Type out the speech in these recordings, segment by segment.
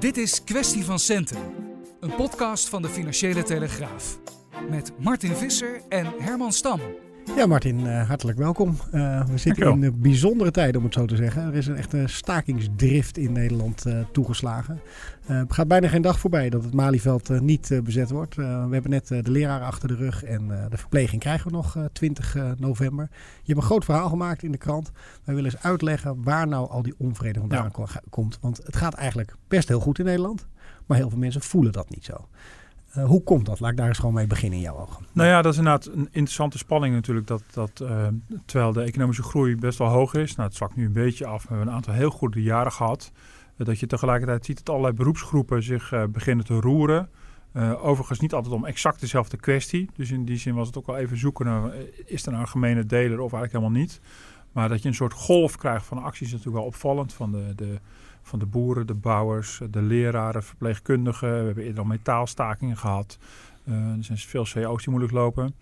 Dit is Kwestie van Centen, een podcast van de Financiële Telegraaf. Met Martin Visser en Herman Stam. Ja, Martin, uh, hartelijk welkom. Uh, we zitten in bijzondere tijden, om het zo te zeggen. Er is een echte stakingsdrift in Nederland toegeslagen. het gaat bijna geen dag voorbij dat het Malieveld niet bezet wordt. we hebben net de leraren achter de rug en de verpleging krijgen we nog 20 november. Je hebt een groot verhaal gemaakt in de krant. Wij willen eens uitleggen waar nou al die onvrede vandaan ja. komt. Want het gaat eigenlijk best heel goed in Nederland. Maar heel veel mensen voelen dat niet zo. Uh, hoe komt dat? Laat ik daar eens gewoon mee beginnen in jouw ogen. Nou ja, dat is inderdaad een interessante spanning natuurlijk. Dat, dat, uh, terwijl de economische groei best wel hoog is. Nou, het zwakt nu een beetje af. We hebben een aantal heel goede jaren gehad. Uh, dat je tegelijkertijd ziet dat allerlei beroepsgroepen zich beginnen te roeren. overigens niet altijd om exact dezelfde kwestie. Dus in die zin was het ook wel even zoeken naar... is er nou een gemene deler of eigenlijk helemaal niet? Maar dat je een soort golf krijgt van acties is natuurlijk wel opvallend. Van de... de van de boeren, de bouwers, de leraren, verpleegkundigen. We hebben eerder al metaalstakingen gehad. Uh, er zijn veel CO's die moeilijk lopen.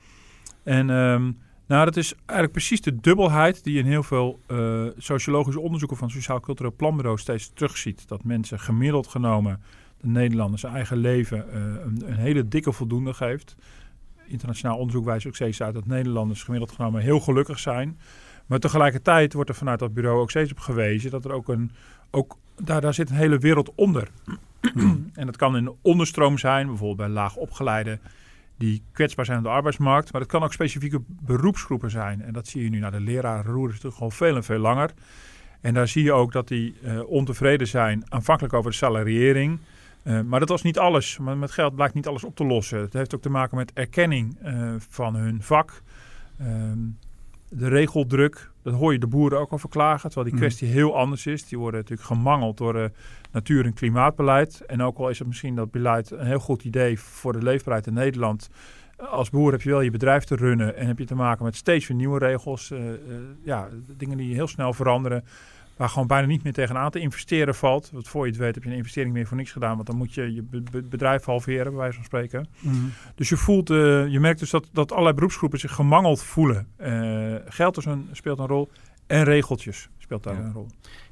En um, nou, dat is eigenlijk precies de dubbelheid die in heel veel uh, sociologische onderzoeken van Sociaal Cultureel Planbureau steeds terugziet. Dat mensen gemiddeld genomen de Nederlanders eigen leven uh, een, een, hele dikke voldoende geeft. Internationaal onderzoek wijst ook steeds uit dat Nederlanders gemiddeld genomen heel gelukkig zijn. Maar tegelijkertijd wordt er vanuit dat bureau ook steeds op gewezen dat er ook een ook daar, daar zit een hele wereld onder. en dat kan een onderstroom zijn, bijvoorbeeld bij laag opgeleide die kwetsbaar zijn op de arbeidsmarkt. Maar het kan ook specifieke beroepsgroepen zijn. En dat zie je nu. naar de leraren roeren is natuurlijk al veel en veel langer. En daar zie je ook dat die uh, ontevreden zijn, aanvankelijk over de salariering. Uh, maar dat was niet alles. Maar met geld blijkt niet alles op te lossen. Het heeft ook te maken met erkenning uh, van hun vak. Ehm, de regeldruk, dat hoor je de boeren ook al verklagen. Terwijl die mhm. kwestie heel anders is. Die worden natuurlijk gemangeld door uh, natuur- en klimaatbeleid. En ook al is het misschien dat beleid een heel goed idee voor de leefbaarheid in Nederland. Als boer heb je wel je bedrijf te runnen en heb je te maken met steeds weer nieuwe regels. Uh, uh, ja, dingen die heel snel veranderen waar gewoon bijna niet meer tegenaan te investeren valt. Want voor je het weet heb je een investering meer voor niks gedaan. Want dan moet je je bedrijf halveren, bij wijze van spreken. Mm. Dus je voelt, uh, je merkt dus dat, dat allerlei beroepsgroepen zich gemangeld voelen. Uh, geld dus een, speelt een rol en regeltjes speelt daar ja. een rol.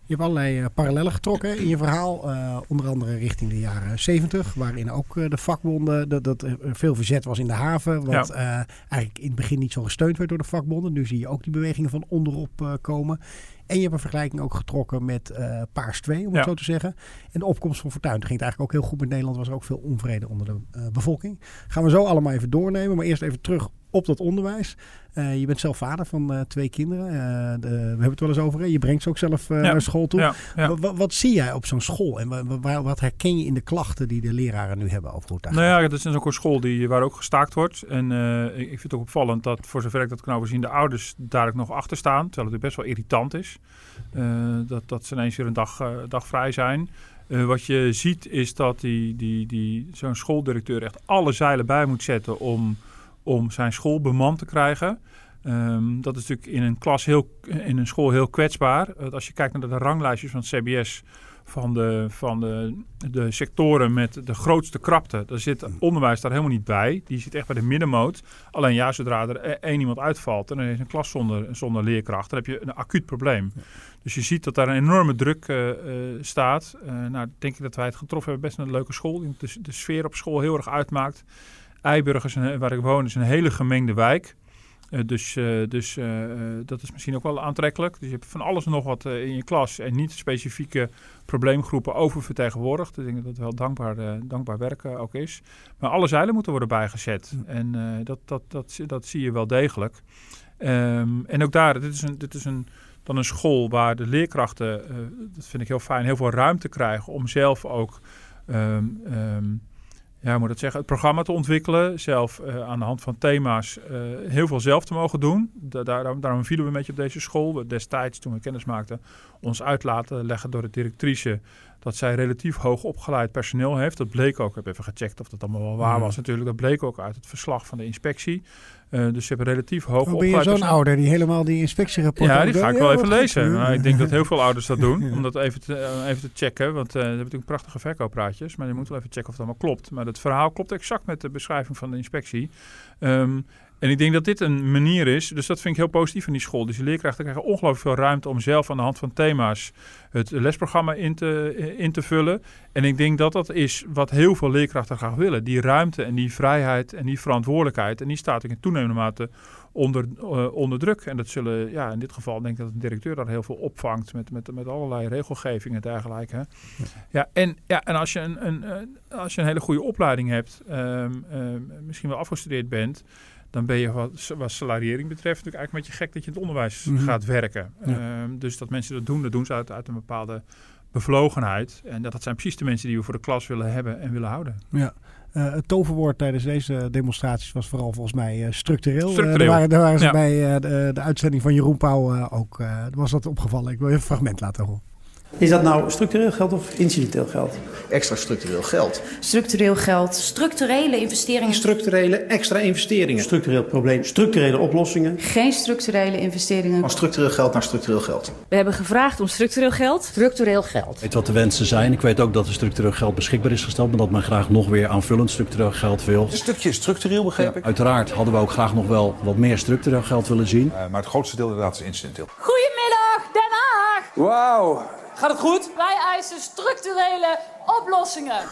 Je hebt allerlei uh, parallellen getrokken in je verhaal. Uh, onder andere richting de jaren 70, waarin ook uh, de vakbonden, dat, dat veel verzet was in de haven. Wat ja. eigenlijk in het begin niet zo gesteund werd door de vakbonden. Nu zie je ook die bewegingen van onderop komen. En je hebt een vergelijking ook getrokken met uh, Paars 2, om ja. het zo te zeggen. En de opkomst van Fortuyn. Toen ging het eigenlijk ook heel goed met Nederland. Was er ook veel onvrede onder de uh, bevolking. Gaan we zo allemaal even doornemen. Maar eerst even terug op dat onderwijs. Uh, je bent zelf vader van uh, twee kinderen. Uh, de, we hebben het wel eens over. Hè? Je brengt ze ook zelf ja. naar school toe. Ja. Wat zie jij op zo'n school? En wat herken je in de klachten die de leraren nu hebben over hoe het Nou ja, dat is ook een school die, waar ook gestaakt wordt. En ik, ik vind het ook opvallend dat voor zover ik dat kan overzien... de ouders daar ook nog achter staan. Terwijl het best wel irritant is. dat, dat ze ineens weer een dag, dag vrij zijn. Uh, wat je ziet is dat die, die, die, zo'n schooldirecteur echt alle zeilen bij moet zetten om om zijn school bemand te krijgen. Um, dat is natuurlijk in een klas heel, in een school heel kwetsbaar. Uh, als je kijkt naar de ranglijstjes van het CBS van de, van de, de sectoren met de grootste krapte, daar zit onderwijs daar helemaal niet bij. Die zit echt bij de middenmoot. Alleen ja, zodra er e-, één iemand uitvalt en er is een klas zonder, zonder leerkracht, dan heb je een acuut probleem. Dus je ziet dat daar een enorme druk uh, uh, staat. nou, denk ik dat wij het getroffen hebben. Best een leuke school. De, de sfeer op school heel erg uitmaakt. Eiburg, is een, waar ik woon, is een hele gemengde wijk. Uh, dus uh, dus uh, dat is misschien ook wel aantrekkelijk. Dus je hebt van alles en nog wat in je klas en niet specifieke probleemgroepen oververtegenwoordigd. Dus ik denk dat het wel dankbaar, dankbaar werk ook is. Maar alle zeilen moeten worden bijgezet. Mm. En dat, dat, dat, dat zie je wel degelijk. Um, en ook daar, dit is, een, dit is een, dan een school waar de leerkrachten, dat vind ik heel fijn, heel veel ruimte krijgen om zelf ook... Um, um, ja, moet het zeggen, het programma te ontwikkelen. Zelf uh, aan de hand van thema's uh, heel veel zelf te mogen doen. Da daarom, daarom vielen we een beetje op deze school. We destijds, toen we kennis maakten, ons uit laten leggen door de directrice dat zij relatief hoog opgeleid personeel heeft. Dat bleek ook, ik heb even gecheckt of dat allemaal wel waar was natuurlijk. Dat bleek ook uit het verslag van de inspectie. Uh, dus ze hebben relatief hoog oh, Ben je zo'n ouder die helemaal die inspectierapporten... Ja, die ga ik wel even lezen. Nou, ik denk dat heel veel ouders dat doen, om dat even te, uh, even te checken. Want uh, ze hebben natuurlijk prachtige verkooppraatjes, maar je moet wel even checken of het allemaal klopt. Maar het verhaal klopt exact met de beschrijving van de inspectie. Um, en ik denk dat dit een manier is, dus dat vind ik heel positief in die school. Dus de leerkrachten krijgen ongelooflijk veel ruimte om zelf aan de hand van thema's het lesprogramma in te, in te vullen. En ik denk dat dat is wat heel veel leerkrachten graag willen. Die ruimte en die vrijheid en die verantwoordelijkheid. En die staat ook in toenemende mate onder, uh, onder druk. En dat zullen, ja, in dit geval denk ik dat de directeur daar heel veel opvangt met, met, met allerlei regelgevingen en dergelijke. Ja. ja, en, ja, en als je een, een, als je een hele goede opleiding hebt, um, um, misschien wel afgestudeerd bent dan ben je wat, wat salariering betreft natuurlijk eigenlijk een beetje gek dat je in het onderwijs mm -hmm. gaat werken. Ja. Um, dus dat mensen dat doen, dat doen ze uit, uit een bepaalde bevlogenheid. En dat, dat zijn precies de mensen die we voor de klas willen hebben en willen houden. Ja. Uh, het toverwoord tijdens deze demonstraties was vooral volgens mij uh, structureel. structureel. Uh, daar, waren, daar waren ze ja. bij de, de, uitzending van Jeroen Pauw ook. was dat opgevallen. Ik wil even een fragment laten horen. Is dat nou structureel geld of incidenteel geld? Extra structureel geld. Structureel geld. Structurele investeringen. Structurele extra investeringen. Structureel probleem. Structurele oplossingen. Geen structurele investeringen. Van structureel geld naar structureel geld. We hebben gevraagd om structureel geld. Structureel geld. Ik weet wat de wensen zijn. Ik weet ook dat er structureel geld beschikbaar is gesteld. Maar dat men graag nog weer aanvullend structureel geld wil. Een stukje structureel begreep ja, ik. Uiteraard hadden we ook graag nog wel wat meer structureel geld willen zien. Uh, maar het grootste deel inderdaad is incidenteel. Goedemiddag, Den Haag. Wauw. Gaat het goed? Wij eisen structurele oplossingen.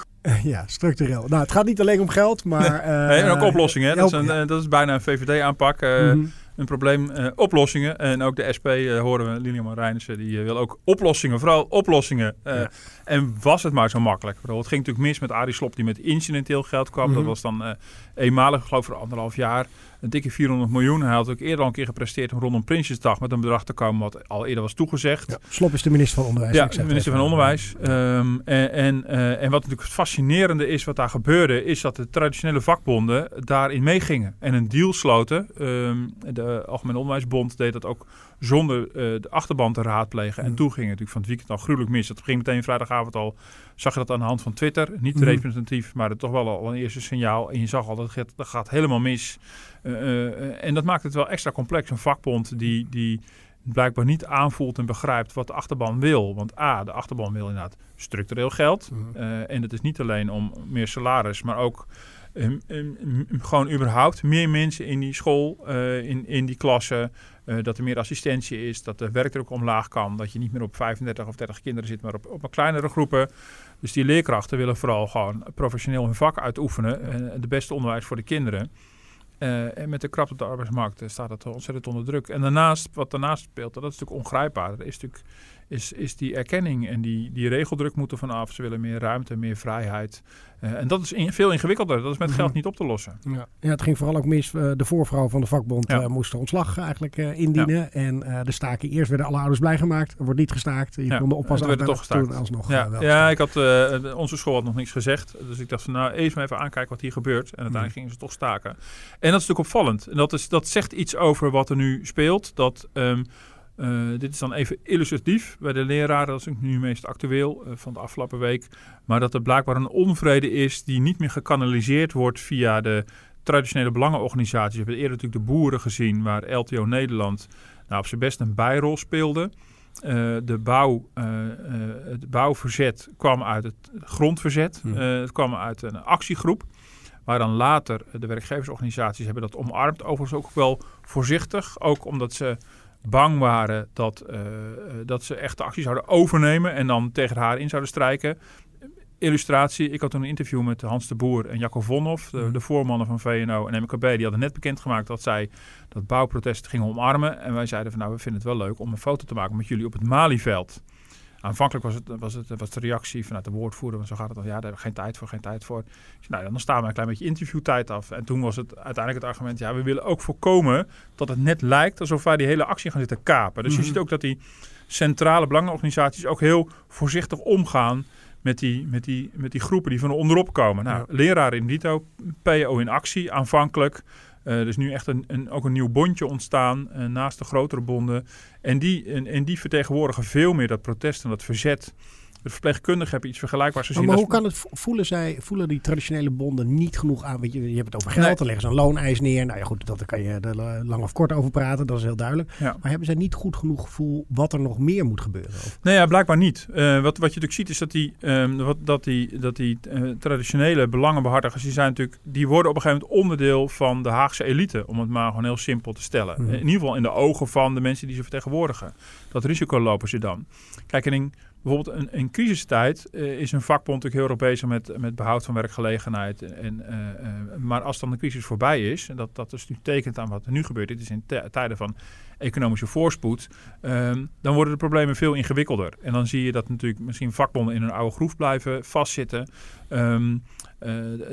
Ja, structureel. Nou, het gaat niet alleen om geld, maar... Uh, nee, en ook oplossingen. Dat, is een, dat is bijna een VVD-aanpak. Uh, mm -hmm. Een probleem, uh, oplossingen. En ook de SP horen we, Lilian Marijnissen, die wil ook oplossingen. Vooral oplossingen. Ja. En was het maar zo makkelijk. Het ging natuurlijk mis met Arie Slop, die met incidenteel geld kwam. Mm -hmm. Dat was dan eenmalig, geloof ik, voor anderhalf jaar een dikke 400 miljoen. Hij had ook eerder al een keer gepresteerd om rondom Prinsjesdag met een bedrag te komen wat al eerder was toegezegd. Ja, Slop is de minister van Onderwijs. Ja, de minister van Onderwijs. Um, en, en, uh, en wat natuurlijk het fascinerende is wat daar gebeurde, is dat de traditionele vakbonden daarin meegingen en een deal sloten. Um, de Algemene Onderwijsbond deed dat ook zonder uh, de achterban te raadplegen. En mm. toen ging het natuurlijk van het weekend al gruwelijk mis. Dat ging meteen vrijdagavond al, zag je dat aan de hand van Twitter. Niet mm. representatief, maar het toch wel al een eerste signaal. En je zag al dat het, dat gaat helemaal mis. Uh, uh, en dat maakt het wel extra complex. Een vakbond die, die blijkbaar niet aanvoelt en begrijpt wat de achterban wil. Want A, de achterban wil inderdaad structureel geld. Mm. en het is niet alleen om meer salaris, maar ook... Um, um, gewoon überhaupt meer mensen in die school, uh, in, in die klassen. Uh, dat er meer assistentie is, dat de werkdruk omlaag kan. Dat je niet meer op 35 of 30 kinderen zit, maar op, op kleinere groepen. Dus die leerkrachten willen vooral gewoon professioneel hun vak uitoefenen. En de beste onderwijs voor de kinderen. Uh, en met de krapte op de arbeidsmarkt staat dat ontzettend onder druk. En daarnaast, wat daarnaast speelt, dat is natuurlijk ongrijpbaar. Er is natuurlijk is, is die erkenning en die, die regeldruk moeten vanaf. Ze willen meer ruimte, meer vrijheid. Uh, en dat is in, veel ingewikkelder. Dat is met geld niet op te lossen. Ja, ja het ging vooral ook mis. Uh, de voorvrouw van de vakbond ja. uh, moest ontslag eigenlijk indienen. Ja. En de staking, eerst werden alle ouders blij gemaakt. Er wordt niet gestaakt. Je ja. kon de oppas toch gestaakt. Toen alsnog ja, wel ja ik had, onze school had nog niks gezegd. Dus ik dacht van nou, eerst maar even aankijken wat hier gebeurt. En uiteindelijk gingen ze toch staken. En dat is natuurlijk opvallend. En dat, is, dat zegt iets over wat er nu speelt. Dat... Um, uh, dit is dan even illustratief bij de leraren, dat is nu meest actueel uh, van de afgelopen week. Maar dat er blijkbaar een onvrede is die niet meer gekanaliseerd wordt via de traditionele belangenorganisaties. We hebben eerder natuurlijk de boeren gezien, waar LTO Nederland nou, op zijn best een bijrol speelde. Uh, de bouw, het bouwverzet kwam uit het grondverzet. Hmm. het kwam uit een actiegroep. Waar dan later de werkgeversorganisaties hebben dat omarmd. Overigens ook wel voorzichtig. Ook omdat ze bang waren dat, uh, dat ze echt de actie zouden overnemen en dan tegen haar in zouden strijken. Illustratie, ik had toen een interview met Hans de Boer en Jacco Vonhoff, de, de voormannen van VNO en MKB. Die hadden net bekendgemaakt dat zij dat bouwprotest gingen omarmen. En wij zeiden van nou, we vinden het wel leuk om een foto te maken met jullie op het Malieveld. Aanvankelijk was, het, was, het, was de reactie vanuit de woordvoerder, want zo gaat het dan, ja, daar hebben we geen tijd voor, geen tijd voor. Dus, nou, dan staan we een klein beetje interviewtijd af. En toen was het uiteindelijk het argument, ja, we willen ook voorkomen dat het net lijkt alsof wij die hele actie gaan zitten kapen. Dus mm -hmm. je ziet ook dat die centrale belangenorganisaties ook heel voorzichtig omgaan met die, met die, met die groepen die van onderop komen. Nou, leraren in dito, PO in actie aanvankelijk. Uh, er is nu echt een, een, ook een nieuw bondje ontstaan uh, naast de grotere bonden. En die, en, en die vertegenwoordigen veel meer dat protest en dat verzet de verpleegkundigen hebben iets vergelijkbaars gezien. Maar, maar hoe kan het voelen zij, voelen die traditionele bonden niet genoeg aan? Weet je, je hebt het over geld, nee. dan leggen ze een looneis neer. Nou ja, goed, daar kan je er lang of kort over praten, dat is heel duidelijk. Ja. Maar hebben zij niet goed genoeg gevoel wat er nog meer moet gebeuren? Of? Nee, ja, blijkbaar niet. Uh, wat, wat je natuurlijk ziet is dat die, um, wat, dat die, dat die uh, traditionele belangenbehartigers, die zijn natuurlijk, die worden op een gegeven moment onderdeel van de Haagse elite, om het maar gewoon heel simpel te stellen. Mm -hmm. In ieder geval in de ogen van de mensen die ze vertegenwoordigen. Dat risico lopen ze dan. Kijk, en in bijvoorbeeld in, in crisistijd uh, is een vakbond natuurlijk heel erg bezig met, met behoud van werkgelegenheid. En, uh, uh, maar als dan de crisis voorbij is, en dat, dat is nu tekent aan wat er nu gebeurt, dit is in tijden van economische voorspoed, um, dan worden de problemen veel ingewikkelder. En dan zie je dat natuurlijk misschien vakbonden in een oude groef blijven vastzitten. Um,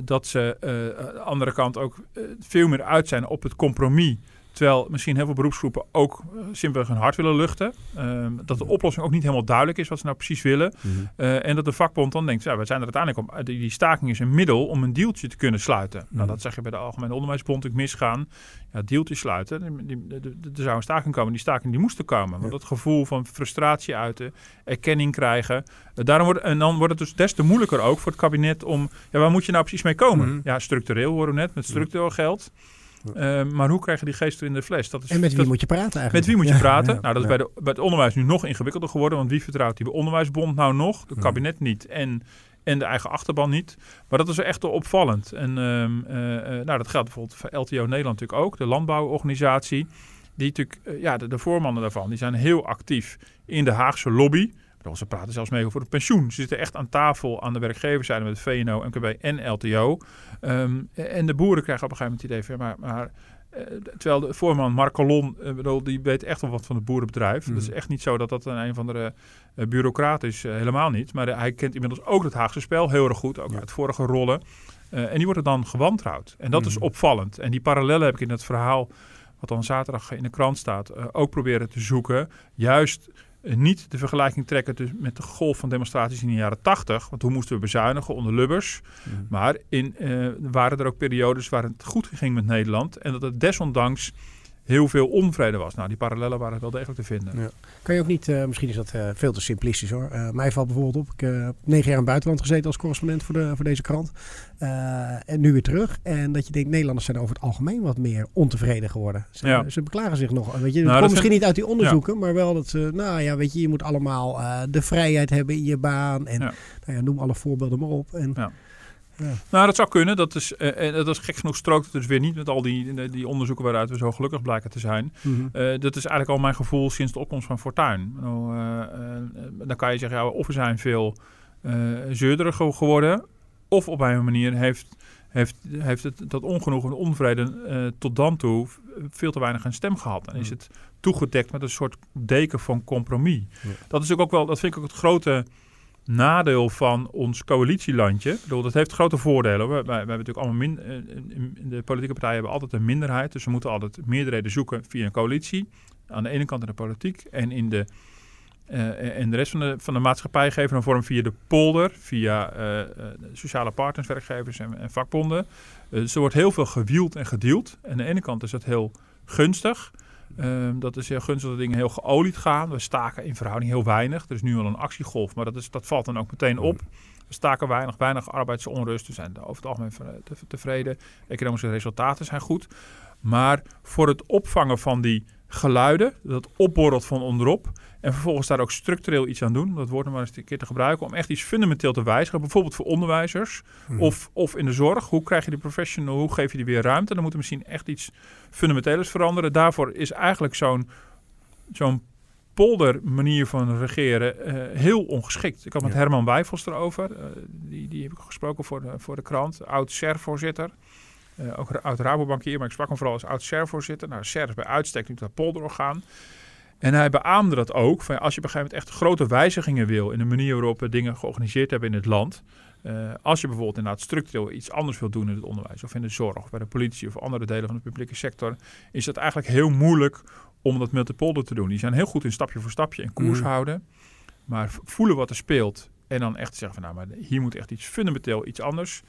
dat ze aan de andere kant ook veel meer uit zijn op het compromis Terwijl misschien heel veel beroepsgroepen ook uh, simpelweg hun hart willen luchten. Uh, dat de oplossing ook niet helemaal duidelijk is wat ze nou precies willen. Mm -hmm. uh, en dat de vakbond dan denkt, ja, we zijn er uiteindelijk om. Die, die staking is een middel om een dealtje te kunnen sluiten. Mm -hmm. Nou, dat zeg je bij de Algemene Onderwijsbond natuurlijk misgaan. Ja, dealtje sluiten. Er zou een staking komen. Die staking die moest er komen. Want ja. dat gevoel van frustratie uiten, erkenning krijgen. Uh, daarom wordt, en dan wordt het dus des te moeilijker ook voor het kabinet om... Ja, waar moet je nou precies mee komen? Mm -hmm. Ja, structureel horen we net, met structureel geld. Uh, maar hoe krijg je die geest er in de fles? Dat is, en met wie dat, moet je praten eigenlijk? Met wie moet je ja, praten? Ja, nou, dat is bij, de, bij het onderwijs nu nog ingewikkelder geworden. Want wie vertrouwt die onderwijsbond nou nog? Het kabinet niet. En, en de eigen achterban niet. Maar dat is echt opvallend. En uh, uh, nou, dat geldt bijvoorbeeld voor LTO Nederland natuurlijk ook. De landbouworganisatie. Die natuurlijk, eh, ja, de, de voormannen daarvan, die zijn heel actief in de Haagse lobby. Ze praten zelfs mee over het pensioen. Ze zitten echt aan tafel aan de werkgeverszijde met VNO, MKB en LTO. Um, en de boeren krijgen op een gegeven moment het idee van... maar, maar uh, terwijl de voorman Mark Colon, uh, bedoel, die weet echt wel wat van het boerenbedrijf. Mm. Het is echt niet zo dat dat een, een van de uh, bureaucraat is. helemaal niet. Maar hij kent inmiddels ook het Haagse spel heel erg goed. Ook ja. uit vorige rollen. en die wordt er dan gewantrouwd. En dat mm. is opvallend. En die parallellen heb ik in het verhaal... wat dan zaterdag in de krant staat... ook proberen te zoeken. Juist niet de vergelijking trekken dus met de golf van demonstraties in de jaren 80. Want toen moesten we bezuinigen onder Lubbers. Mm. Maar in, uh, waren er ook periodes waar het goed ging met Nederland. En dat het desondanks heel veel onvrede was. Nou, die parallellen waren wel degelijk te vinden. Ja. Kan je ook niet, uh, misschien is dat uh, veel te simplistisch hoor. Uh, mij valt bijvoorbeeld op, ik heb negen jaar in het buitenland gezeten als correspondent voor, de, voor deze krant. en nu weer terug. En dat je denkt, Nederlanders zijn over het algemeen wat meer ontevreden geworden. Ze, ja. ze beklagen zich nog. Weet je, nou, komt misschien niet uit die onderzoeken, ja. maar wel dat ze, nou ja, weet je, je moet allemaal de vrijheid hebben in je baan. En nou ja, noem alle voorbeelden maar op. En, ja. Nou, dat zou kunnen. Dat is, uh, dat is gek genoeg strookt het dus weer niet met al die, die onderzoeken waaruit we zo gelukkig blijken te zijn. Mm -hmm. uh, dat is eigenlijk al mijn gevoel sinds de opkomst van Fortuin. Nou, uh, dan kan je zeggen, ja, of we zijn veel zeurderiger geworden, of op een manier heeft, heeft, heeft het, dat ongenoegen en onvrede tot dan toe veel te weinig een stem gehad. En is het toegedekt met een soort deken van compromis. Ja. Dat is ook wel, dat vind ik ook het grote nadeel van ons coalitielandje. Ik bedoel, dat heeft grote voordelen. We, hebben natuurlijk allemaal min, de politieke partijen hebben altijd een minderheid. Dus we moeten altijd meerderheden zoeken via een coalitie. Aan de ene kant in de politiek en in de, uh, en de rest van de, van de maatschappij geven een vorm via de polder, via uh, sociale partners, werkgevers en, en vakbonden. dus er wordt heel veel gewield en gedeeld. En aan de ene kant is dat heel gunstig. Um, dat is heel gunstig dat dingen heel geolied gaan. We staken in verhouding heel weinig. Er is nu al een actiegolf, maar dat, is, dat valt dan ook meteen op. We staken weinig, weinig arbeidsonrust. We zijn over het algemeen tevreden. Economische resultaten zijn goed. Maar voor het opvangen van die geluiden, dat opborrelt van onderop. En vervolgens daar ook structureel iets aan doen. Dat woord nog maar eens een keer te gebruiken. Om echt iets fundamenteel te wijzigen. Bijvoorbeeld voor onderwijzers. Hmm. Of, of in de zorg. Hoe krijg je die professional? Hoe geef je die weer ruimte? Dan moet er misschien echt iets fundamenteels veranderen. Daarvoor is eigenlijk zo'n zo'n polder manier van regeren uh, heel ongeschikt. Ik had met ja. Herman Wijfels erover. Uh, die, die heb ik gesproken voor de, voor de krant. Oud-SER-voorzitter. Uh, ook oud Rabobankier, maar ik sprak hem vooral als oud SER-voorzitter. Nou, SER is bij uitstek nu dat polderorgaan. En hij beaamde dat ook. Van, als je op een gegeven moment echt grote wijzigingen wil in de manier waarop we dingen georganiseerd hebben in het land. Uh, als je bijvoorbeeld inderdaad structureel iets anders wil doen in het onderwijs of in de zorg of bij de politie of andere delen van de publieke sector, is het eigenlijk heel moeilijk om dat met de polder te doen. Die zijn heel goed in stapje voor stapje en koers mm. houden. Maar voelen wat er speelt En dan echt zeggen van nou, maar hier moet echt iets fundamenteel, iets anders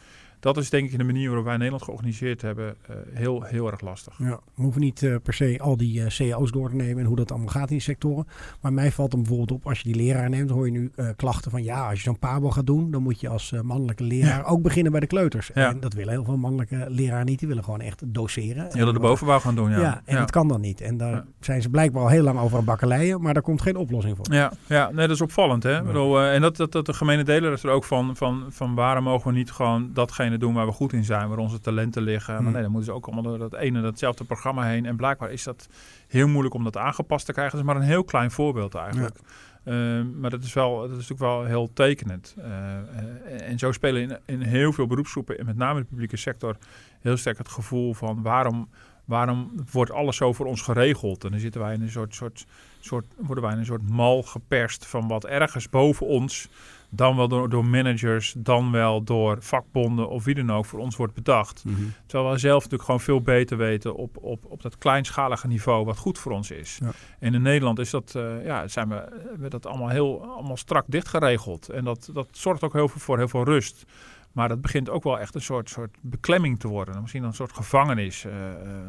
dat is denk ik de manier waarop wij Nederland georganiseerd hebben uh, heel, heel erg lastig. Ja, we hoeven niet uh, per se al die uh, cao's door te nemen en hoe dat allemaal gaat in die sectoren. Maar mij valt dan bijvoorbeeld op, als je die leraar neemt, hoor je nu klachten van ja, als je zo'n pabo gaat doen, dan moet je als mannelijke leraar ja. ook beginnen bij de kleuters. Ja. En dat willen heel veel mannelijke leraren niet. Die willen gewoon echt doseren. Die willen de bovenbouw gaan doen, ja. Ja, en dat kan dan niet. En daar zijn ze blijkbaar al heel lang over aan bakkeleien, maar daar komt geen oplossing voor. Ja, ja nee, dat is opvallend. Hè? Bedoel, en dat, dat, dat de gemene deler is er ook van, van, van waarom mogen we niet gewoon datgene doen waar we goed in zijn waar onze talenten liggen. Maar hmm. nee, dan moeten ze ook allemaal door dat ene datzelfde programma heen. En blijkbaar is dat heel moeilijk om dat aangepast te krijgen. Dat is maar een heel klein voorbeeld eigenlijk. Ehm, maar dat is, wel, dat is natuurlijk wel heel tekenend. Uh, en zo spelen in, in heel veel beroepsgroepen, en met name de publieke sector, heel sterk het gevoel van waarom, waarom wordt alles zo voor ons geregeld? En dan zitten wij in een soort, soort, soort, worden wij in een soort mal geperst van wat ergens boven ons dan wel door, door managers, dan wel door vakbonden of wie dan ook voor ons wordt bedacht. Mhm. Terwijl wij zelf natuurlijk gewoon veel beter weten op, op, op dat kleinschalige niveau wat goed voor ons is. Ja. En in Nederland is dat, uh, ja, zijn we, we dat allemaal heel allemaal strak dicht geregeld. En dat, dat zorgt ook heel veel voor heel veel rust. Maar dat begint ook wel echt een soort, soort beklemming te worden. Misschien een soort gevangenis. Uh,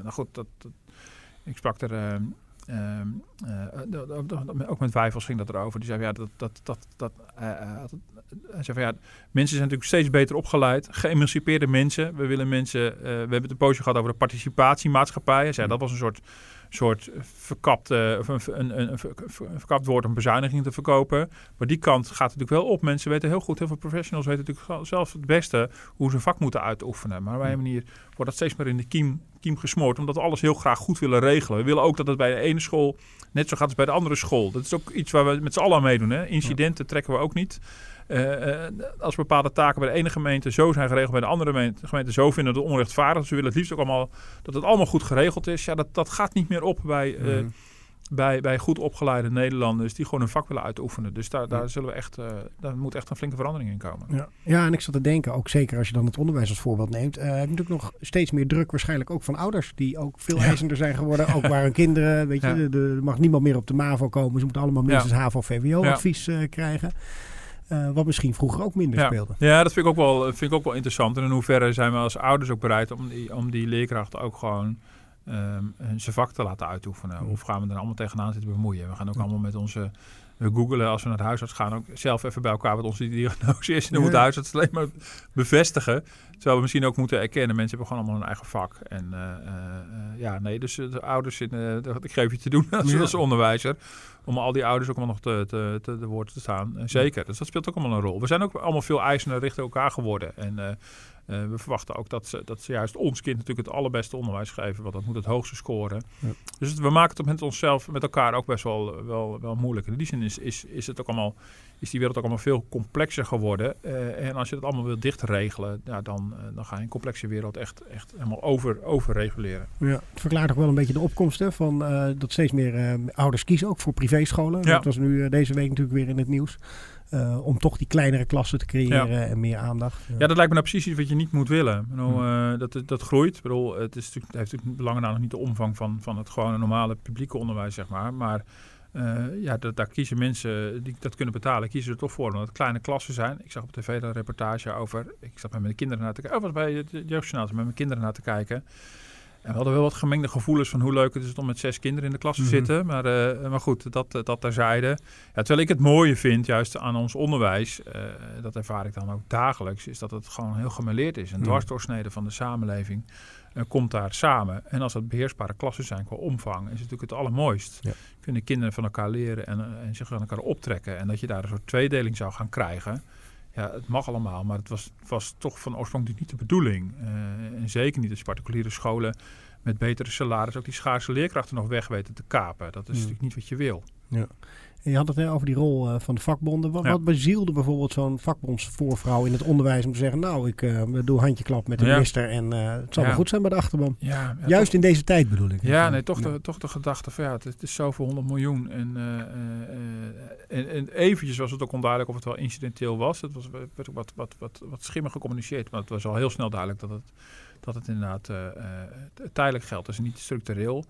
nou goed, dat, dat, ik sprak er Ehm, eh, ook met Wijfels ging dat erover. Die zei ja, dat, dat, dat, dat, uh, hij zei van, ja, mensen zijn natuurlijk steeds beter opgeleid. Geëmancipeerde mensen. We willen mensen. we hebben het een poosje gehad over de participatiemaatschappij. Hij zei, dat was een soort soort verkapt, een, een, een, verkapt woord om bezuiniging te verkopen. Maar die kant gaat natuurlijk wel op. Mensen weten heel goed, heel veel professionals weten natuurlijk zelf het beste hoe ze een vak moeten uitoefenen. Maar op een manier wordt dat steeds meer in de kiem, kiem gesmoord, omdat we alles heel graag goed willen regelen. We willen ook dat het bij de ene school net zo gaat als bij de andere school. Dat is ook iets waar we met z'n allen aan meedoen. Hè? Incidenten trekken we ook niet. Uh, als bepaalde taken bij de ene gemeente zo zijn geregeld, bij de andere gemeente zo vinden dat het onrechtvaardig. Ze willen het liefst ook allemaal dat het allemaal goed geregeld is. Ja, dat, dat gaat niet meer op bij, uh, bij, bij goed opgeleide Nederlanders die gewoon hun vak willen uitoefenen. Dus daar, daar, zullen we echt, uh, daar moet echt een flinke verandering in komen. Ja. ja, en ik zat te denken, ook zeker als je dan het onderwijs als voorbeeld neemt, uh, heb je natuurlijk nog steeds meer druk waarschijnlijk ook van ouders die ook veel ja. eisender zijn geworden. ook waar hun kinderen, weet je, er mag niemand meer op de MAVO komen. Ze moeten allemaal minstens HAVO-VWO-advies krijgen. Uh, wat misschien vroeger ook minder ja. speelde. Ja, dat vind ik, ook wel, vind ik ook wel interessant. En in hoeverre zijn we als ouders ook bereid om die, om die leerkrachten ook gewoon um, zijn vak te laten uitoefenen? Mm. Of gaan we er allemaal tegenaan zitten bemoeien? We gaan ook allemaal met onze we googelen als we naar het huisarts gaan ook zelf even bij elkaar wat onze diagnose is. En dan moet de huisarts alleen maar bevestigen. Terwijl we misschien ook moeten erkennen, mensen hebben gewoon allemaal een eigen vak. En uh, uh, ja, nee, dus de ouders, in, uh, ik geef je te doen als, ja. als onderwijzer. Om al die ouders ook allemaal nog te, te, te, te woord te staan. zeker, dus dat speelt ook allemaal een rol. We zijn ook allemaal veel eisender richting elkaar geworden. En we verwachten ook dat ze, dat ze juist ons kind natuurlijk het allerbeste onderwijs geven, want dat moet het hoogste scoren. Ja. Dus het, we maken het met onszelf, met elkaar ook best wel, wel, wel moeilijk. In die zin is, is, is, het ook allemaal, is die wereld ook allemaal veel complexer geworden. Uh, en als je dat allemaal wil dichtregelen, ja, dan, uh, dan ga je een complexe wereld echt, echt helemaal over, overreguleren. Ja, het verklaart ook wel een beetje de opkomsten van dat steeds meer ouders kiezen ook voor privéscholen. Ja. Dat was nu deze week natuurlijk weer in het nieuws. Uh, om toch die kleinere klassen te creëren ja. en meer aandacht. Ja. ja. dat lijkt me nou precies iets wat je niet moet willen. Bedoel, uh, dat, dat groeit. Ik bedoel, het, is natuurlijk, het heeft natuurlijk belangen nog niet de omvang van, van het gewone normale publieke onderwijs, zeg maar. Maar uh, ja, dat, daar kiezen mensen die dat kunnen betalen, kiezen er toch voor. Omdat het kleine klassen zijn. Ik zag op tv een reportage over. Ik zat met mijn kinderen naar te kijken. Oh, was bij het jeugdjournaal met mijn kinderen naar te kijken. En we hadden wel wat gemengde gevoelens van hoe leuk het is om met zes kinderen in de klas te mm -hmm. zitten. Maar, uh, maar goed, dat, dat terzijde. Ja, terwijl ik het mooie vind, juist aan ons onderwijs, uh, dat ervaar ik dan ook dagelijks, is dat het gewoon heel gemeleerd is. Een mm. dwarsdoorsnede van de samenleving uh, komt daar samen. En als dat beheersbare klassen zijn qua omvang, is het natuurlijk het allermooist. Ja. Kunnen kinderen van elkaar leren en, en zich aan elkaar optrekken. En dat je daar een soort tweedeling zou gaan krijgen ja, het mag allemaal, maar het was, was toch van oorsprong niet de bedoeling. Uh, en zeker niet als particuliere scholen met betere salaris ook die schaarse leerkrachten nog weg weten te kapen. Dat is mm. natuurlijk niet wat je wil. Ja. Je had het hè, over die rol uh, van de vakbonden. Wat, ja. wat bezielde bijvoorbeeld zo'n vakbondsvoorvrouw in het onderwijs om te zeggen... nou, ik uh, doe handjeklap met de ja. minister en uh, het zal wel goed zijn bij de achterban. Juist toch, in deze tijd bedoel ik. Ja, nee, toch, de, toch de gedachte van ja, het, het is zoveel honderd miljoen. En, en, en, eventjes was het ook onduidelijk of het wel incidenteel was. Het was werd wat, wat, wat, wat schimmig gecommuniceerd. Maar het was al heel snel duidelijk dat het, dat het inderdaad tijdelijk geldt. Dus niet structureel.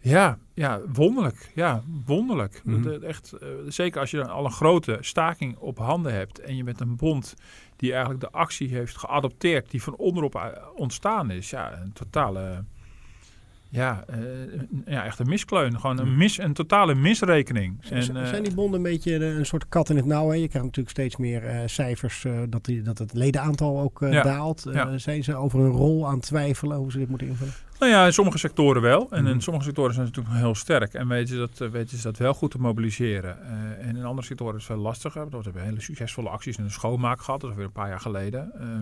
Ja, ja, wonderlijk. Ja, wonderlijk. Mhm. Dat, eh, echt, eh, zeker als je dan al een grote staking op handen hebt en je bent een bond die eigenlijk de actie heeft geadopteerd, die van onderop eh, ontstaan is. Ja, een totale, ja, eh, ja echt een miskleun. Gewoon een, mis, een totale misrekening. En, eh, zijn die bonden een beetje een soort kat in het nauw? Hè? Je krijgt natuurlijk steeds meer eh, cijfers dat, die, dat het ledenaantal ook Ja. daalt. Ja. Zijn ze over hun rol aan het twijfelen hoe ze dit moeten invullen? Nou ja, in sommige sectoren wel. En Mhm. in sommige sectoren zijn ze natuurlijk nog heel sterk. En weten ze dat, weten ze dat wel goed te mobiliseren. En in andere sectoren is het veel lastiger. We hebben hele succesvolle acties in de schoonmaak gehad. Dat is weer een paar jaar geleden. Ehm, eh,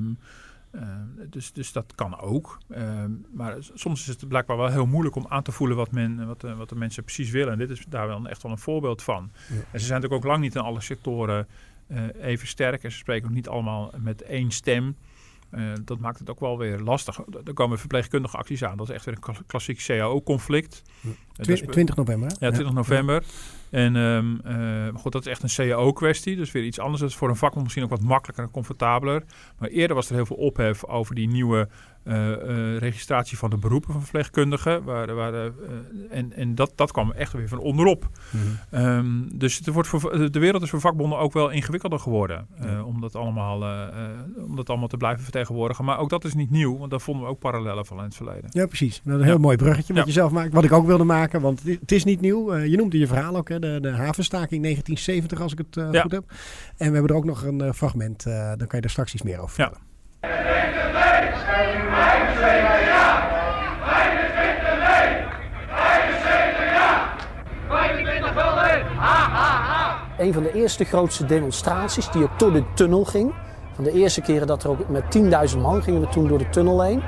dus, dus dat kan ook. Ehm, maar soms is het blijkbaar wel heel moeilijk om aan te voelen wat, men, wat, de, wat de mensen precies willen. En dit is daar wel echt wel een voorbeeld van. Ja. En ze zijn natuurlijk ook lang niet in alle sectoren eh, even sterk. En ze spreken ook niet allemaal met één stem. Eh, dat maakt het ook wel weer lastig. Er komen verpleegkundige acties aan. Dat is echt weer een kla- klassiek CAO-conflict. Twi- 20 november. hè? Ja, 20 november. En ehm, eh, goed, dat is echt een CAO-kwestie. Dus weer iets anders. Dat is voor een vakbond misschien ook wat makkelijker en comfortabeler. Maar eerder was er heel veel ophef over die nieuwe registratie van de beroepen van verpleegkundigen. Waar, waar, eh, en en dat, dat kwam echt weer van onderop. Mhm. Ehm, dus het wordt voor, de wereld is voor vakbonden ook wel ingewikkelder geworden. eh, om, dat allemaal, eh, eh, om dat allemaal te blijven vertegenwoordigen. Maar ook dat is niet nieuw, want daar vonden we ook parallellen van in het verleden. Ja, precies. Nou, een heel Ja. mooi bruggetje wat Ja. je zelf maakt. Wat ik ook wilde maken, want het- is niet nieuw. Eh, je noemt in je verhaal ook hè, de, de havenstaking 1970, als ik het eh, goed heb. En we hebben er ook nog een eh, fragment. eh, dan kan je er straks iets meer over Ja. vertellen. Een van de eerste grootste demonstraties die ook door de tunnel ging. Van de eerste keren dat er ook met 10.000 man gingen we toen door de tunnel heen.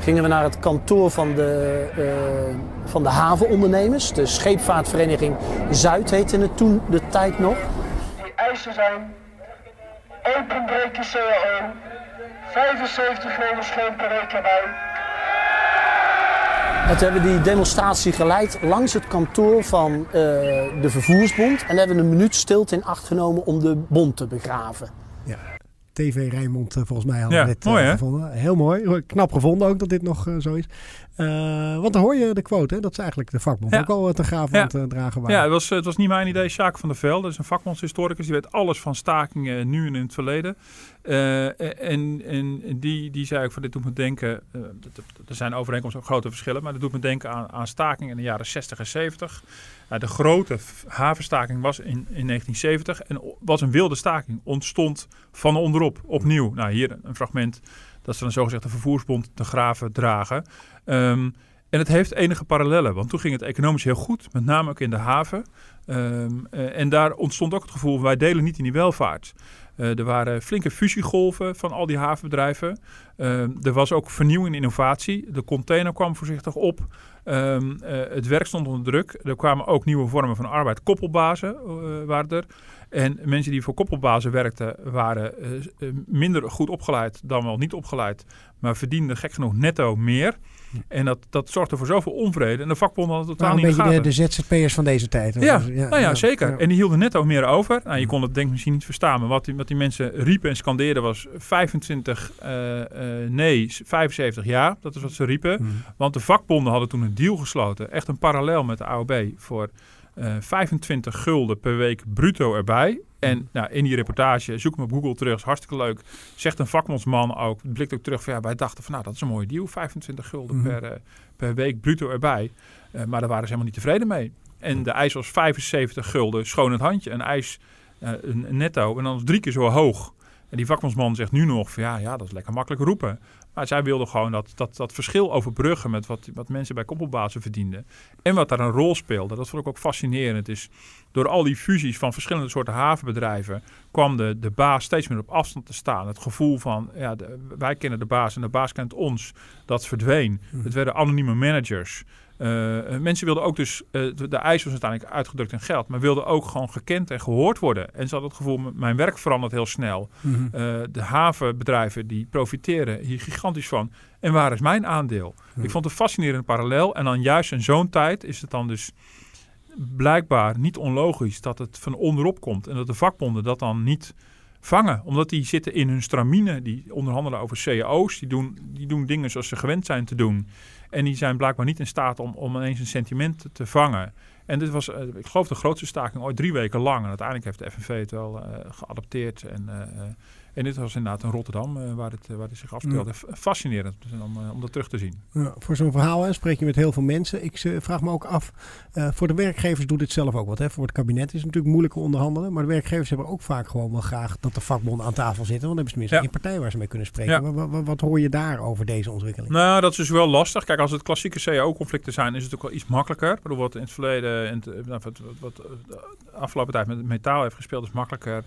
Gingen we naar het kantoor van de, eh, van de havenondernemers. De scheepvaartvereniging Zuid heette het toen de tijd nog. Die eisen zijn openbreken CAO, 75 gulden schoon per week erbij. Toen hebben die demonstratie geleid langs het kantoor van eh, de vervoersbond. En hebben een minuut stilte in acht genomen om de bond te begraven. Ja. TV Rijnmond, eh, volgens mij hadden Ja, dit eh, mooi, gevonden. Heel mooi. Knap gevonden ook dat dit nog eh, zo is. Want dan hoor je de quote, hè? dat ze eigenlijk de vakbond Ja. ook al te gaaf Ja. aan het dragen waren. Ja, het was, het was niet mijn idee. Sjaak van der Velde, dat is een vakbondshistoricus. Die weet alles van stakingen nu en in het verleden. En en die, die zei ook van dit doet me denken... er zijn overeenkomsten ook grote verschillen. Maar dat doet me denken aan, aan stakingen in de jaren 60 en 70. Ja, de grote havenstaking was in, in 1970. En was een wilde staking. Ontstond van onderop opnieuw. Nou, hier een fragment dat ze dan zogezegd de vervoersbond te graven dragen. Ehm, en het heeft enige parallellen, want toen ging het economisch heel goed, met name ook in de haven. Ehm, eh, en daar ontstond ook het gevoel, wij delen niet in die welvaart. Eh, er waren flinke fusiegolven van al die havenbedrijven. Ehm, er was ook vernieuwing en innovatie. De container kwam voorzichtig op. Ehm, eh, het werk stond onder druk. Er kwamen ook nieuwe vormen van arbeid. Koppelbazen eh, waren er. En mensen die voor koppelbazen werkten, waren eh, eh, minder goed opgeleid dan wel niet opgeleid. Maar verdienden gek genoeg netto meer. En dat, dat zorgde voor zoveel onvrede. En de vakbonden hadden totaal Nou, een niet in beetje de de, gaten. de ZZP'ers van deze tijd. Ja, nou ja, zeker. En die hielden netto meer over. Nou, je kon het denk ik misschien niet verstaan, maar wat die, wat die mensen riepen en scandeerden was 25 eh, eh, nee, 75 ja. Dat is wat ze riepen. Mhm. Want de vakbonden hadden toen een deal gesloten, echt een parallel met de AOB, voor eh 25 gulden per week bruto erbij. En nou, in die reportage, zoek hem op Google terug, is hartstikke leuk. Zegt een vakbondsman ook, blikt ook terug van ja, wij dachten van nou, dat is een mooie deal, 25 gulden Mhm. per, eh, per week bruto erbij. Eh, maar daar waren ze helemaal niet tevreden mee. En de eis was 75 gulden, schoon het handje. Een eh, een netto en dan was drie keer zo hoog. En die vakbondsman zegt nu nog van ja, ja, dat is lekker makkelijk roepen. Maar zij wilden gewoon dat, dat, dat verschil overbruggen met wat, wat mensen bij koppelbazen verdienden. En wat daar een rol speelde, dat vond ik ook fascinerend. Is door al die fusies van verschillende soorten havenbedrijven kwam de, de baas steeds meer op afstand te staan. Het gevoel van ja, de- wij kennen de baas en de baas kent ons, dat verdween. Het werden anonieme managers. Eh, mensen wilden ook dus, eh, de, de eis was uiteindelijk uitgedrukt in geld, maar wilden ook gewoon gekend en gehoord worden. En ze hadden het gevoel, mijn werk verandert heel snel. Mhm. De havenbedrijven die profiteren hier gigantisch van. En waar is mijn aandeel? Ik vond het een fascinerende parallel. En dan juist in zo'n tijd is het dan dus blijkbaar niet onlogisch dat het van onderop komt. En dat de vakbonden dat dan niet vangen. Omdat die zitten in hun stramine, die onderhandelen over cao's. Die doen, die doen dingen zoals ze gewend zijn te doen. En die zijn blijkbaar niet in staat om, om ineens een sentiment te vangen. En dit was, ik geloof, de grootste staking ooit drie weken lang. En uiteindelijk heeft de FNV het wel geadopteerd. En en dit was inderdaad in Rotterdam, uh, waar, het, waar het zich afspeelde. Ja. Fascinerend om, uh, om dat terug te zien. Ja, voor zo'n verhaal hè, spreek je met heel veel mensen. Ik vraag me ook af, voor de werkgevers doet dit zelf ook wat. Hè. Voor het kabinet is het natuurlijk moeilijker onderhandelen. Maar de werkgevers hebben ook vaak gewoon wel graag dat de vakbonden aan tafel zitten. Want dan hebben ze tenminste ja. een partij waar ze mee kunnen spreken. Wat, wat, wat, hoor je daar over deze ontwikkeling? Nou, dat is dus wel lastig. Kijk, als het klassieke CAO-conflicten zijn, is het ook wel iets makkelijker. Ik bedoel, wat in het verleden, in het, nou, wat, wat de afgelopen tijd met metaal heeft gespeeld, is makkelijker.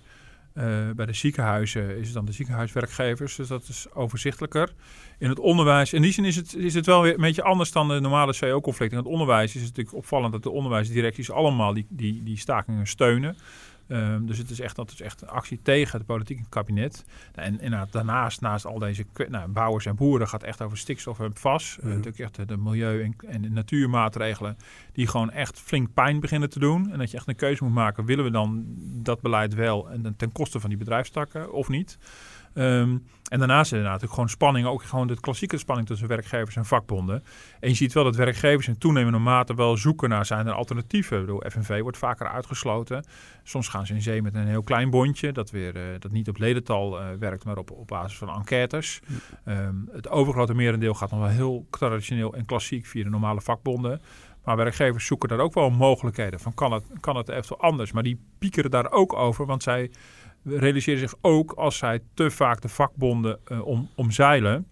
Uh, bij de ziekenhuizen is het dan de ziekenhuiswerkgevers, dus dat is overzichtelijker. In het onderwijs, in die zin is het, is het wel weer een beetje anders dan de normale CO-conflict. In het onderwijs is het natuurlijk opvallend dat de onderwijsdirecties allemaal die, die, die stakingen steunen. Um, dus het is echt, dat is echt actie tegen het politieke kabinet. En, en daarnaast, naast al deze nou, bouwers en boeren, gaat echt over stikstof en vast. Mm. Uh, natuurlijk echt de milieu- en, en, de natuurmaatregelen die gewoon echt flink pijn beginnen te doen. En dat je echt een keuze moet maken, willen we dan dat beleid wel en ten koste van die bedrijfstakken of niet? Um, en daarnaast er natuurlijk gewoon spanning, ook gewoon de klassieke spanning tussen werkgevers en vakbonden. En je ziet wel dat werkgevers in toenemende mate wel zoeken naar zijn er alternatieven. Door FNV wordt vaker uitgesloten. Soms gaan ze in zee met een heel klein bondje, dat, weer, uh, dat niet op ledental uh, werkt, maar op, op basis van enquêtes. Um, het overgrote merendeel gaat nog wel heel traditioneel en klassiek via de normale vakbonden. Maar werkgevers zoeken daar ook wel mogelijkheden van kan het, kan het eventueel anders. Maar die piekeren daar ook over, want zij realiseren zich ook als zij te vaak de vakbonden uh, om, omzeilen,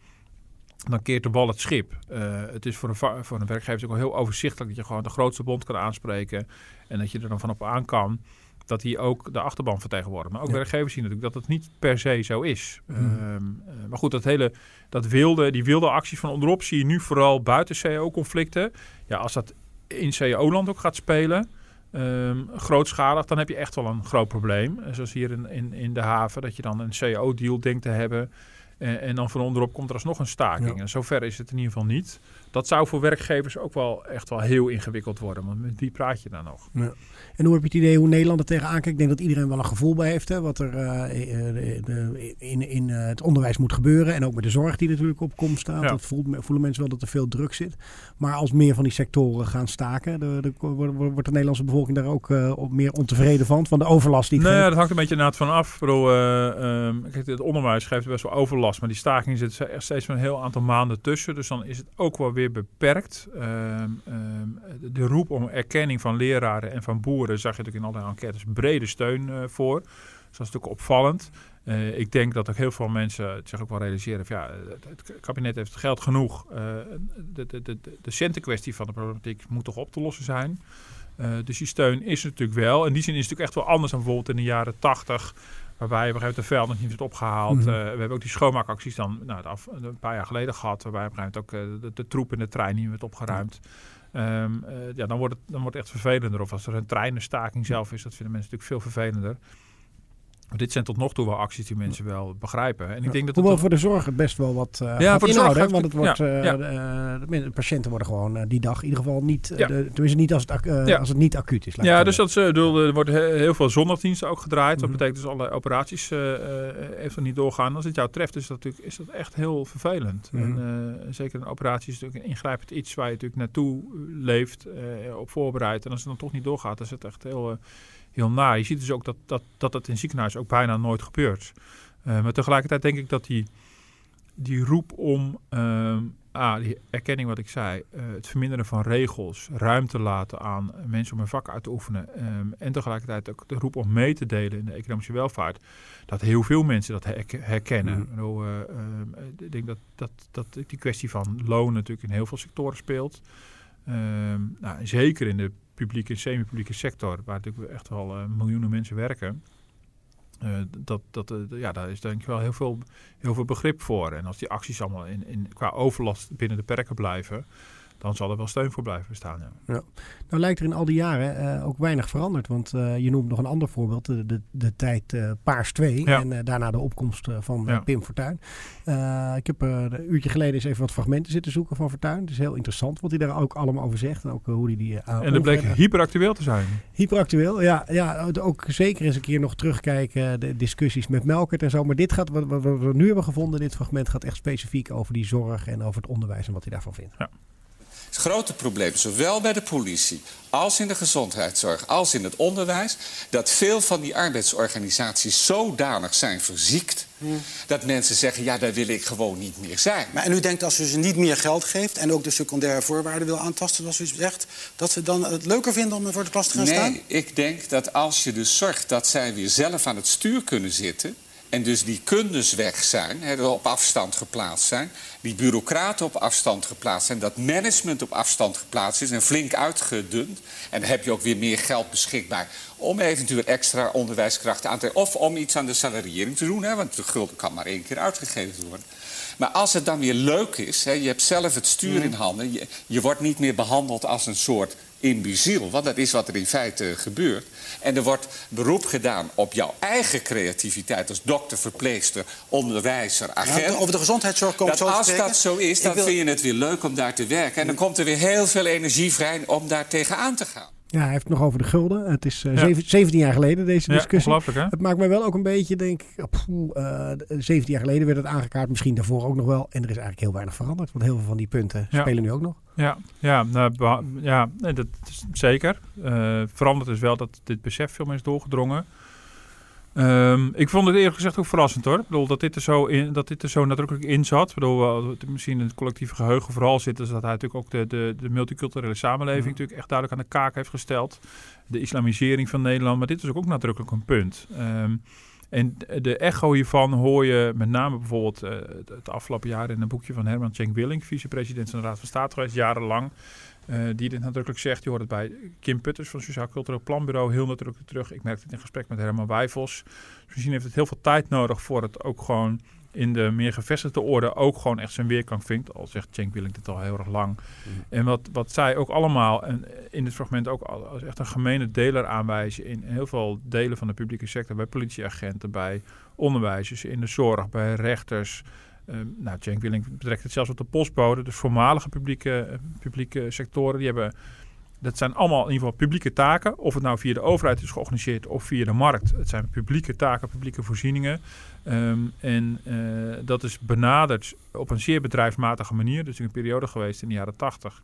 dan keert de bal het schip. Uh, het is voor een, voor een werkgever ook heel overzichtelijk dat je gewoon de grootste bond kan aanspreken en dat je er dan van op aan kan dat hij ook de achterban vertegenwoordigt. Maar ook ja. werkgevers zien natuurlijk dat het niet per se zo is. Mm. Um, uh, maar goed, dat hele, dat wilde, die wilde acties van onderop zie je nu vooral buiten CAO-conflicten. Ja, als dat in CAO-land ook gaat spelen, um, grootschalig, dan heb je echt wel een groot probleem. Zoals hier in, in, in de haven, dat je dan een CAO-deal denkt te hebben. En, en, dan van onderop komt er alsnog een staking. Ja. En zover is het in ieder geval niet. Dat zou voor werkgevers ook wel echt wel heel ingewikkeld worden. Want met wie praat je dan nog? Ja. En hoe heb je het idee hoe Nederland er tegenaan kijkt? Ik denk dat iedereen wel een gevoel bij heeft. Hè, wat er uh, in, in uh, het onderwijs moet gebeuren. En ook met de zorg die natuurlijk op komst staat. Ja. Dat voelt, voelen mensen wel dat er veel druk zit. Maar als meer van die sectoren gaan staken. De, de, wordt de Nederlandse bevolking daar ook uh, meer ontevreden van? Van de overlast die het Nee, dat hangt een beetje inderdaad van af. Bedoel, um, kijk, het onderwijs geeft best wel overlast. Maar die staking zit er steeds een heel aantal maanden tussen. Dus dan is het ook wel weer beperkt. Um, um, de roep om erkenning van leraren en van boeren zag je natuurlijk in alle enquêtes brede steun uh, voor. Dus dat is natuurlijk opvallend. Uh, ik denk dat ook heel veel mensen zich ook wel realiseren. Van, ja, het kabinet heeft geld genoeg. Uh, de, de, de, de centenkwestie van de problematiek moet toch op te lossen zijn. Dus die steun is natuurlijk wel. In die zin is het natuurlijk echt wel anders dan bijvoorbeeld in de jaren tachtig. Waarbij op een de veld niet werd opgehaald. Mm-hmm. Uh, we hebben ook die schoonmaakacties dan nou, af, een paar jaar geleden gehad. Waarbij op een ook uh, de, de, troep in de trein niet werd opgeruimd. Um, uh, ja, dan wordt, het, dan wordt het echt vervelender. Of als er een treinenstaking zelf is, dat vinden mensen natuurlijk veel vervelender. Dit zijn tot nog toe wel acties die mensen wel begrijpen. En ik denk dat Hoewel het voor de zorg best wel wat uh, ja, voor de zorg? Want het wordt, ja, ja. Uh, de patiënten worden gewoon uh, die dag in ieder geval niet, ja. de, tenminste niet als het, als het niet acuut is. Ja, dus dat, bedoel, er wordt heel veel zondagdiensten ook gedraaid. Dat -hmm. betekent dus alle operaties even niet doorgaan. Als het jou treft is dat, natuurlijk, is dat echt heel vervelend. Mm -hmm. en, zeker een operatie is natuurlijk een ingrijpend iets waar je natuurlijk naartoe leeft, op voorbereidt. En als het dan toch niet doorgaat, dan is het echt heel heel naar. Je ziet dus ook dat dat, dat, dat in ziekenhuizen ook bijna nooit gebeurt. Uh, maar tegelijkertijd denk ik dat die, die roep om uh, ah, die erkenning wat ik zei, uh, het verminderen van regels, ruimte laten aan mensen om hun vak uit te oefenen um, en tegelijkertijd ook de roep om mee te delen in de economische welvaart, dat heel veel mensen dat herkennen. Mm. Bedoel, ik denk dat, dat, dat die kwestie van loon natuurlijk in heel veel sectoren speelt. Um, nou, zeker in de publieke en semi-publieke sector, waar natuurlijk echt wel uh, miljoenen mensen werken. Uh, dat, dat, uh, ja, daar is denk ik wel heel veel, heel veel begrip voor. En als die acties allemaal in, in, qua overlast binnen de perken blijven, dan zal er wel steun voor blijven bestaan. Ja. Ja. Nou lijkt er in al die jaren uh, ook weinig veranderd. Want uh, je noemt nog een ander voorbeeld. De, de, de tijd uh, Paars 2. Ja. En daarna de opkomst van ja. Pim Fortuyn. ik heb een uurtje geleden eens even wat fragmenten zitten zoeken van Fortuyn. Het is heel interessant wat hij daar ook allemaal over zegt. En ook hoe hij die... en dat bleek hyperactueel te zijn. Hyperactueel, ja. ja ook zeker eens een keer nog terugkijken. De discussies met Melkert en zo. Maar dit gaat, wat, wat we nu hebben gevonden, dit fragment gaat echt specifiek over die zorg en over het onderwijs en wat hij daarvan vindt. Ja. Het grote probleem, zowel bij de politie als in de gezondheidszorg, als in het onderwijs, dat veel van die arbeidsorganisaties zodanig zijn verziekt. Hmm. Dat mensen zeggen, ja, daar wil ik gewoon niet meer zijn. Maar en u denkt als u ze niet meer geld geeft en ook de secundaire voorwaarden wil aantasten, zoals u zegt, dat ze dan het leuker vinden om voor de klas te gaan nee, staan? Nee, ik denk dat als je dus zorgt dat zij weer zelf aan het stuur kunnen zitten, en dus die kundes weg zijn, hè, op afstand geplaatst zijn, die bureaucraten op afstand geplaatst zijn, dat management op afstand geplaatst is en flink uitgedund. En dan heb je ook weer meer geld beschikbaar om eventueel extra onderwijskrachten aan te of om iets aan de salariering te doen, want de gulden kan maar één keer uitgegeven worden. Maar als het dan weer leuk is, je hebt zelf het stuur in handen, je, je wordt niet meer behandeld als een soort imbuziel, want dat is wat er in feite gebeurt. En er wordt beroep gedaan op jouw eigen creativiteit als dokter, verpleegster, onderwijzer, agent. Ja, over de gezondheidszorg komt zo Als dat zo is, dan wil... vind je het weer leuk om daar te werken. En dan komt er weer heel veel energie vrij om daar tegenaan te gaan. Ja, hij heeft het nog over de gulden. Het is uh, ja. 17 jaar geleden deze discussie. Ja, hè? Het maakt mij wel ook een beetje, denk ik, uh, 17 jaar geleden werd het aangekaart. Misschien daarvoor ook nog wel. En er is eigenlijk heel weinig veranderd. Want heel veel van die punten ja. spelen nu ook nog. Ja, ja, nou, ja dat is zeker. Uh, veranderd is wel dat dit besef veel meer is doorgedrongen. Um, ik vond het eerlijk gezegd ook verrassend hoor. Ik bedoel, dat dit er zo, in, dat dit er zo nadrukkelijk in zat. Ik bedoel, misschien in het collectieve geheugen vooral zit. Dus dat hij natuurlijk ook de, de, de multiculturele samenleving natuurlijk echt duidelijk aan de kaak heeft gesteld. De islamisering van Nederland. Maar dit is ook nadrukkelijk een punt. Um, en de echo hiervan hoor je met name bijvoorbeeld uh, het afgelopen jaar in een boekje van Herman Cenk Willing, vicepresident van de Raad van State geweest, jarenlang. Uh, die dit nadrukkelijk zegt. Je hoort het bij Kim Putters van het Sociaal Cultureel Planbureau heel nadrukkelijk terug. Ik merkte het in gesprek met Herman Wijfels. Dus misschien heeft het heel veel tijd nodig voor het ook gewoon in de meer gevestigde orde ook gewoon echt zijn weerklank vindt. Al zegt Cenk Willing dit al heel erg lang. Mm. En wat, wat zij ook allemaal en in het fragment ook als echt een gemene deler aanwijzen in heel veel delen van de publieke sector. Bij politieagenten, bij onderwijzers, in de zorg, bij rechters. Um, nou, Cenk Willing betrekt het zelfs op de postbode. Dus voormalige publieke, publieke sectoren. Die hebben, dat zijn allemaal in ieder geval publieke taken. Of het nou via de overheid is georganiseerd of via de markt. Het zijn publieke taken, publieke voorzieningen. Um, en uh, dat is benaderd op een zeer bedrijfsmatige manier. Dus in een periode geweest in de jaren tachtig.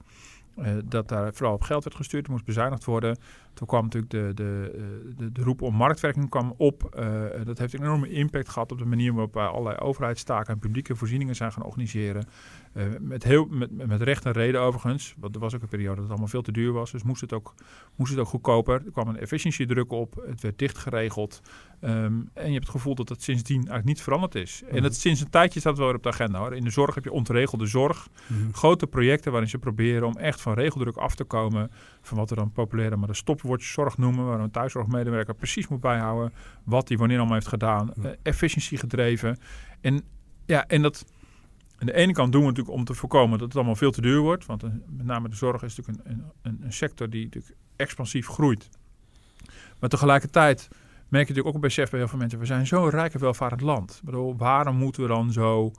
Uh, dat daar vooral op geld werd gestuurd, moest bezuinigd worden. Toen kwam natuurlijk de, de, de, de roep om marktwerking kwam op. Uh, dat heeft een enorme impact gehad op de manier waarop wij allerlei overheidstaken en publieke voorzieningen zijn gaan organiseren. Met, heel, met, met recht en reden overigens. Want er was ook een periode dat het allemaal veel te duur was. Dus moest het ook, moest het ook goedkoper. Er kwam een efficiëntiedruk op. Het werd dicht geregeld. Um, en je hebt het gevoel dat dat sindsdien eigenlijk niet veranderd is. En dat sinds een tijdje staat het wel weer op de agenda. Hoor. In de zorg heb je ontregelde zorg. Mm-hmm. Grote projecten waarin ze proberen om echt van regeldruk af te komen. Van wat we dan populair maar de stopwoordszorg noemen. Waar een thuiszorgmedewerker precies moet bijhouden. Wat hij wanneer allemaal heeft gedaan. Uh, efficiëntie gedreven. En, ja, en dat... Aan de ene kant doen we natuurlijk om te voorkomen dat het allemaal veel te duur wordt. Want een, met name de zorg is natuurlijk een, een, een sector die natuurlijk expansief groeit. Maar tegelijkertijd merk je natuurlijk ook een besef bij heel veel mensen. We zijn zo'n rijk en welvarend land. Ik bedoel, waarom moeten we dan zo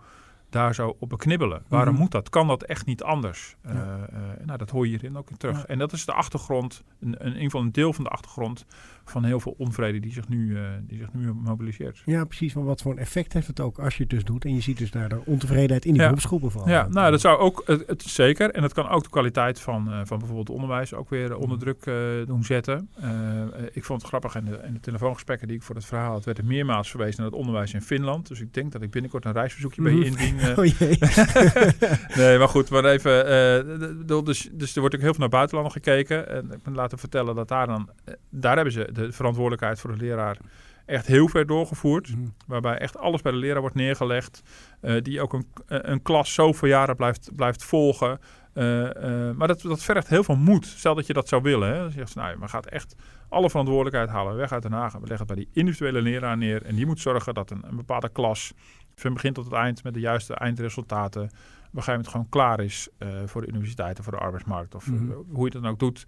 daar zo op beknibbelen? Waarom Mhm. mm. moet dat? Kan dat echt niet anders? Ja. Uh, uh, nou, dat hoor je hierin ook in terug. Ja. En dat is de achtergrond, een, een, in ieder geval een deel van de achtergrond van heel veel onvrede die zich nu, uh, die zich nu mobiliseert. Ja, precies. Want wat voor een effect heeft het ook als je het dus doet en je ziet dus daar de ontevredenheid in die Ja. beroepsgroepen van. Ja, nou, dat zou ook, het, zeker. En dat kan ook de kwaliteit van, van bijvoorbeeld onderwijs ook weer onder druk doen zetten. Ik vond het grappig in de, in de telefoongesprekken die ik voor het verhaal had, werd er meermaals verwezen naar het onderwijs in Finland. Dus ik denk dat ik binnenkort een reisverzoekje bij je indien. Oh jee. nee, maar goed, maar even. Uh, dus, dus er wordt ook heel veel naar buitenlanden gekeken. En ik ben laten vertellen dat daar dan. eh, Daar hebben ze de verantwoordelijkheid voor de leraar echt heel ver doorgevoerd. Mm. Waarbij echt alles bij de leraar wordt neergelegd. Uh, die ook een, een klas zoveel jaren blijft, blijft volgen. Uh, uh, maar dat, dat vergt heel veel moed. Stel dat je dat zou willen. Hè. Dan zeg je, nou, we gaan echt alle verantwoordelijkheid halen weg uit Den Haag. We leggen het bij die individuele leraar neer. En die moet zorgen dat een, een bepaalde klas van begin tot het eind met de juiste eindresultaten op een gegeven moment gewoon klaar is uh, voor de universiteiten, voor de arbeidsmarkt of mm -hmm. hoe je het dan ook doet.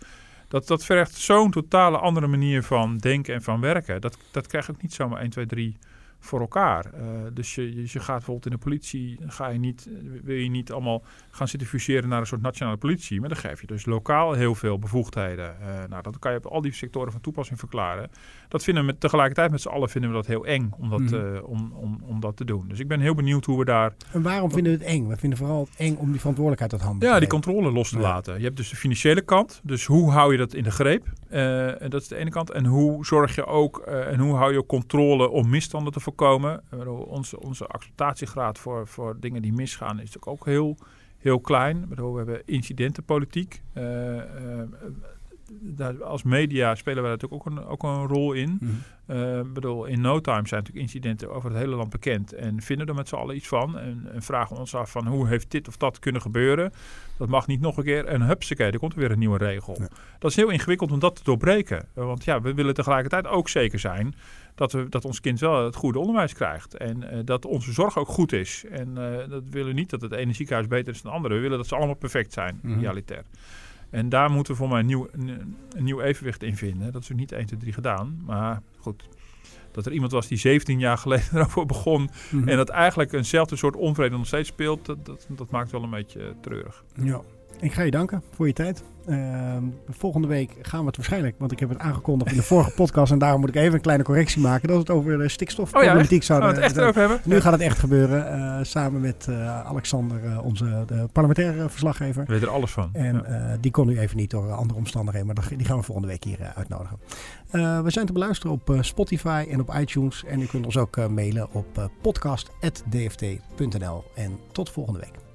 Dat, dat vergt zo'n totale andere manier van denken en van werken. Dat, dat krijg ook niet zomaar 1, 2, 3 voor elkaar. Uh, dus je, je, gaat bijvoorbeeld in de politie, ga je niet, wil je niet allemaal gaan zitten fuseren naar een soort nationale politie. Maar dan geef je dus lokaal heel veel bevoegdheden. Uh, nou, dat kan je op al die sectoren van toepassing verklaren. Dat vinden we met, tegelijkertijd met z'n allen vinden we dat heel eng om dat, mm. uh, om, om, om dat te doen. Dus ik ben heel benieuwd hoe we daar... En waarom vinden we het eng? We vinden vooral eng om die verantwoordelijkheid uit handen Ja, te die controle los te ja. laten. Je hebt dus de financiële kant. Dus hoe hou je dat in de greep? Uh, en dat is de ene kant. En hoe zorg je ook, en hoe hou je controle om misstanden te voorkomen? Onze, onze acceptatiegraad voor, voor dingen die misgaan is natuurlijk ook heel, heel klein. We hebben incidentenpolitiek. Daar, als media spelen we natuurlijk ook een, ook een rol in. Mm uh, bedoel, in no time zijn natuurlijk incidenten over het hele land bekend. En vinden er met z'n allen iets van. En, en, vragen ons af van hoe heeft dit of dat kunnen gebeuren. Dat mag niet nog een keer. En hupsakee, er komt er weer een nieuwe regel. Dat is heel ingewikkeld om dat te doorbreken. Want ja, we willen tegelijkertijd ook zeker zijn dat, we, dat ons kind wel het goede onderwijs krijgt. En uh, dat onze zorg ook goed is. En uh, dat willen niet dat het ene ziekenhuis beter is dan het andere. We willen dat ze allemaal perfect zijn, mm -hmm. realitair. En daar moeten we voor mij een nieuw, een, een nieuw evenwicht in vinden. Dat is ook niet 1, 2, 3 gedaan. Maar goed, dat er iemand was die 17 jaar geleden erover begon. Mm -hmm. En dat eigenlijk eenzelfde soort onvrede nog steeds speelt. Dat, dat, dat maakt wel een beetje treurig. Ja. Ik ga je danken voor je tijd. Uh, volgende week gaan we het waarschijnlijk, want ik heb het aangekondigd in de vorige podcast en daarom moet ik even een kleine correctie maken. Dat we het over de stikstofproblematiek oh ja, zouden we het echt over hebben. Nu gaat het echt gebeuren. Uh, samen met uh, Alexander, uh, onze de parlementaire verslaggever. Weet er alles van. En ja. die kon nu even niet door andere omstandigheden, maar die gaan we volgende week hier uitnodigen. we zijn te beluisteren op Spotify en op iTunes. En u kunt ons ook mailen op podcast.dft.nl. En tot volgende week.